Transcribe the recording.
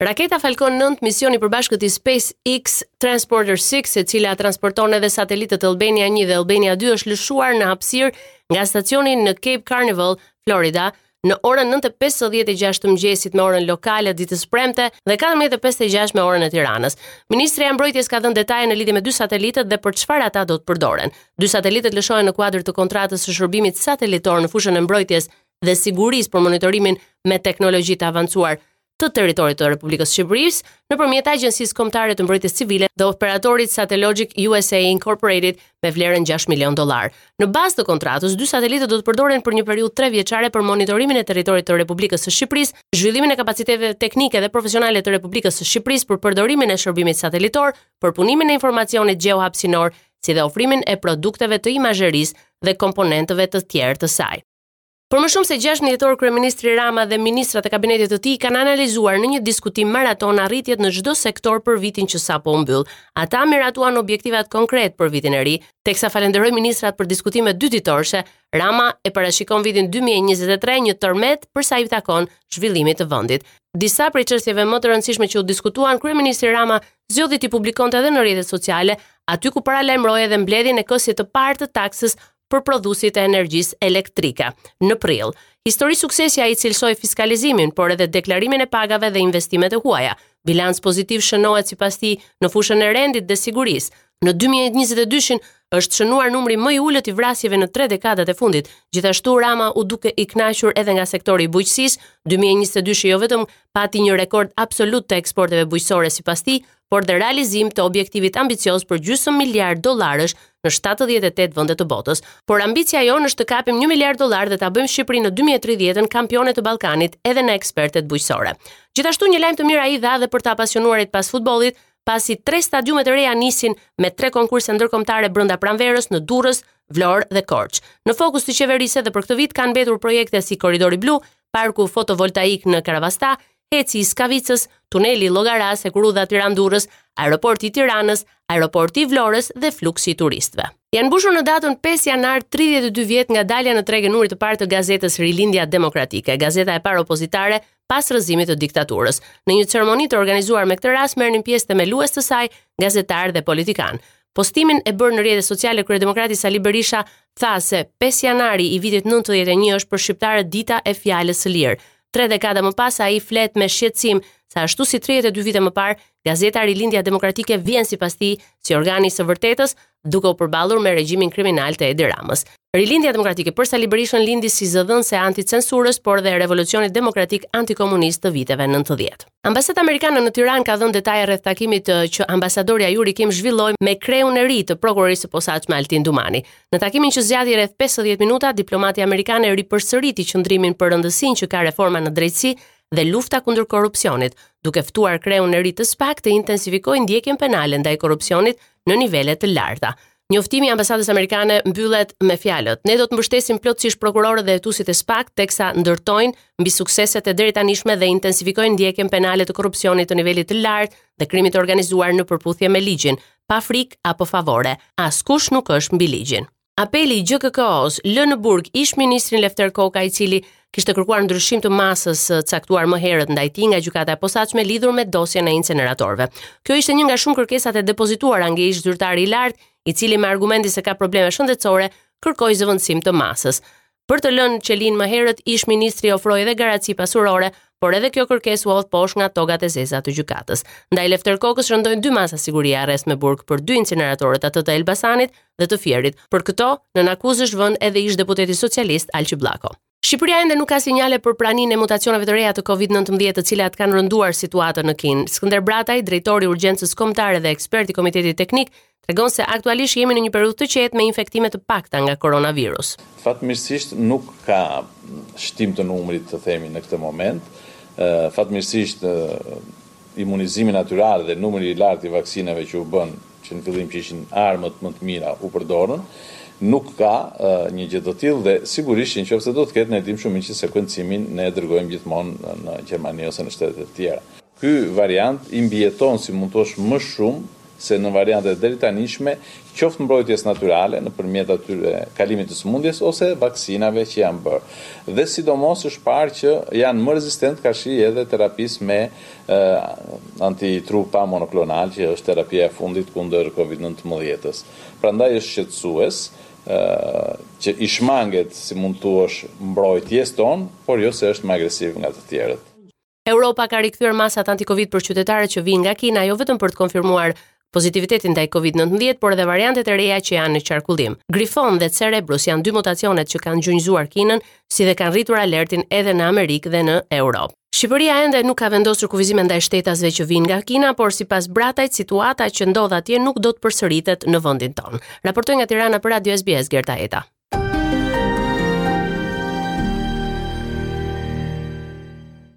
Raketa Falcon 9, misioni i përbashkët i SpaceX Transporter 6, e cila transporton edhe satelitët Albania 1 dhe Albania 2, është lëshuar në hapësirë nga stacioni në Cape Canaveral, Florida, në orën 9:56 të mëngjesit me orën lokale ditës premte dhe 14:56 me orën e Tiranës. Ministria e Mbrojtjes ka dhënë detaje në lidhje me dy satelitët dhe për çfarë ata do të përdoren. Dy satelitët lëshohen në kuadër të kontratës së shërbimit satelitor në fushën e mbrojtjes dhe sigurisë për monitorimin me teknologji të avancuar të territorit të Republikës së Shqipërisë nëpërmjet Agjencisë Kombëtare të Mbrojtjes Civile dhe operatorit Satellogic USA Incorporated me vlerën 6 milion dollarë. Në bazë të kontratës, dy satelitët do të përdoren për një periudhë 3 vjeçare për monitorimin e territorit të Republikës së Shqipërisë, zhvillimin e kapaciteteve teknike dhe profesionale të Republikës së Shqipërisë për përdorimin e shërbimit satelitor, përpunimin e informacionit gjeohapësinor si dhe ofrimin e produkteve të imazherisë dhe komponentëve të tjerë të saj. Për më shumë se 10 orë kryeministri Rama dhe ministrat e kabinetit të tij kanë analizuar në një diskutim maratonë arritjet në çdo sektor për vitin që sapo u mbyll. Ata miratuan objektivat konkretë për vitin e ri, teksa falënderoi ministrat për diskutimet dyditorëshe, Rama e parashikon vitin 2023 një tërmet për sa i takon zhvillimit të vendit. Disa prej çështjeve më të rëndësishme që u diskutuan kryeministri Rama zgjodhi t'i publikonte edhe në rrjetet sociale, aty ku paralajmëroi edhe mbledhjen e këstit të parë të taksës për prodhuesit e energjisë elektrike në prill. Histori suksesi ai cilësoi fiskalizimin, por edhe deklarimin e pagave dhe investimet e huaja. Bilanc pozitiv shënohet sipas tij në fushën e rendit dhe sigurisë, Në 2022-shin është shënuar numri më i ulët i vrasjeve në tre dekadat e fundit. Gjithashtu Rama u duk i kënaqur edhe nga sektori i bujqësisë. 2022-shi jo vetëm pati një rekord absolut të eksporteve bujqësore sipas tij, por dhe realizim të objektivit ambicioz për gjysmë miliard dollarësh në 78 vende të botës. Por ambicia jonë është të kapim 1 miliard dollar dhe ta bëjmë Shqipërinë në 2030-ën kampione të Ballkanit edhe në eksportet bujqësore. Gjithashtu një lajm të mirë ai dha edhe për të apasionuarit pas futbollit, pasi tre stadiume të reja nisin me tre konkurse ndërkombëtare brenda pranverës në Durrës, Vlorë dhe Korçë. Në fokus të qeverisë edhe për këtë vit kanë mbetur projekte si Korridori Blu, Parku Fotovoltaik në Karavasta, HEC-i i Skavicës, Tuneli i Llogarasë, hekurudha Tiranë-Durrës, Aeroporti i Tiranës, Aeroporti i Vlorës dhe fluksi i turistëve. Janë mbushur në datën 5 janar 32 vjet nga dalja në treg e numrit të parë të gazetës Rilindja Demokratike, gazeta e parë opozitare pas rrëzimit të diktaturës. Në një ceremoni të organizuar me këtë rast merrnin pjesë themelues të saj, gazetarë dhe politikanë. Në postimin e bërë në rrjetet sociale kryedemokrati Sali Berisha tha se 5 janari i vitit 91 është për shqiptarët dita e fjalës së lirë. Tre dekada më pas ai flet me shqetësim se ashtu si 32 vite më parë, Gazeta Rilindja Demokratike vjen sipas tij si organi i së vërtetës, duke u përballur me regjimin kriminal të Edi Ramës. Rilindja Demokratike për Sali Berishën lindi si zëdhënëse e anticensurës, por dhe e revolucionit demokratik antikomunist të viteve 90. Ambasada amerikane në Tiranë ka dhënë detaje rreth takimit që ambasadorja Yuri Kim zhvilloi me kreun e ri të prokurorisë së posaçme Altin Dumani. Në takimin që zgjati rreth 50 minuta, diplomatja amerikane ripërsëriti qëndrimin për rëndësinë që ka reforma në drejtësi dhe lufta kundër korrupsionit, duke ftuar kreun e ri të SPAK të intensifikojë ndjekjen penale ndaj korrupsionit në nivele të larta. Njoftimi i ambasadës amerikane mbyllet me fjalët: Ne do të mbështesim plotësisht prokurorët dhe hetuesit e SPAK teksa ndërtojnë mbi sukseset e deritanishme dhe intensifikojnë ndjekjen penale të korrupsionit të nivelit të lartë dhe krimit të organizuar në përputhje me ligjin, pa frikë apo favore. Askush nuk është mbi ligjin. Apeli i GJKKO-s lë në burg ish-ministrin Lefter Koka, i cili kishte kërkuar ndryshim të masës së caktuar më herët ndaj tij nga gjykata e posaçme lidhur me dosjen e inceneratorëve. Kjo ishte një nga shumë kërkesat e depozituara nga ish zyrtari i lartë, i cili me argumentin se ka probleme shëndetësore, kërkoi zëvendësim të masës. Për të lënë qelinë më herët, ish ministri ofroi edhe garanci pasurore, por edhe kjo kërkesë u hodh poshtë nga togat e zeza të gjykatës. Ndaj Lefter Kokës rëndojnë dy masa sigurie arrest me burg për dy incineratorët atë të Elbasanit dhe të Fierit. Për këto, nën akuzë është vënë edhe ish deputeti socialist Alqi Bllako. Shqipëria ende nuk ka sinjale për praninë e mutacioneve të reja të COVID-19 të cilat kanë rënduar situatën në Kinë. Skënder Brataj, drejtori i urgjencës kombëtare dhe ekspert i Komitetit Teknik, tregon se aktualisht jemi në një periudhë të qetë me infektime të pakta nga koronavirus. Fatmirësisht nuk ka shtim të numrit të themi në këtë moment. Fatmirësisht imunizimi natyral dhe numri i lartë i vaksinave që u bënë që në fillim që ishin armët më të mira u përdorën, nuk ka një gjë të tillë dhe sigurisht në qoftë se do të ketë ne dimë shumë mirë që sekuencimin ne e dërgojmë gjithmonë në Gjermani ose në shtete të tjera. Ky variant i mbijeton si mund të thuash më shumë se në variantet e deritanishme, qoftë mbrojtjes natyrale nëpërmjet atyre kalimit të sëmundjes ose vaksinave që janë bërë. Dhe sidomos është parë që janë më rezistent karshi edhe terapisë me antitrupa monoklonalë që është terapia e fundit kundër Covid nëntëmbëdhjetës. Prandaj është shqetësues që i shmanget si mund të thuash mbrojtjes tonë, por jo se është më agresiv nga të tjerët. Europa ka rikthyer masat anti-Covid për qytetarët që vijnë nga Kina jo vetëm për të konfirmuar pozitivitetin ndaj Covid-19, por edhe variantet e reja që janë në qarkullim. Grifon dhe Cerebrus janë dy mutacionet që kanë gjunjëzuar Kinën, si dhe kanë rritur alertin edhe në Amerikë dhe në Europë. Shqipëria ende nuk ka vendosur kufizime ndaj shtetasve që vijnë nga Kina, por sipas Bratajt situata që ndodh atje nuk do të përsëritet në vendin tonë. Raportoi nga Tirana për Radio SBS Gerta Heta.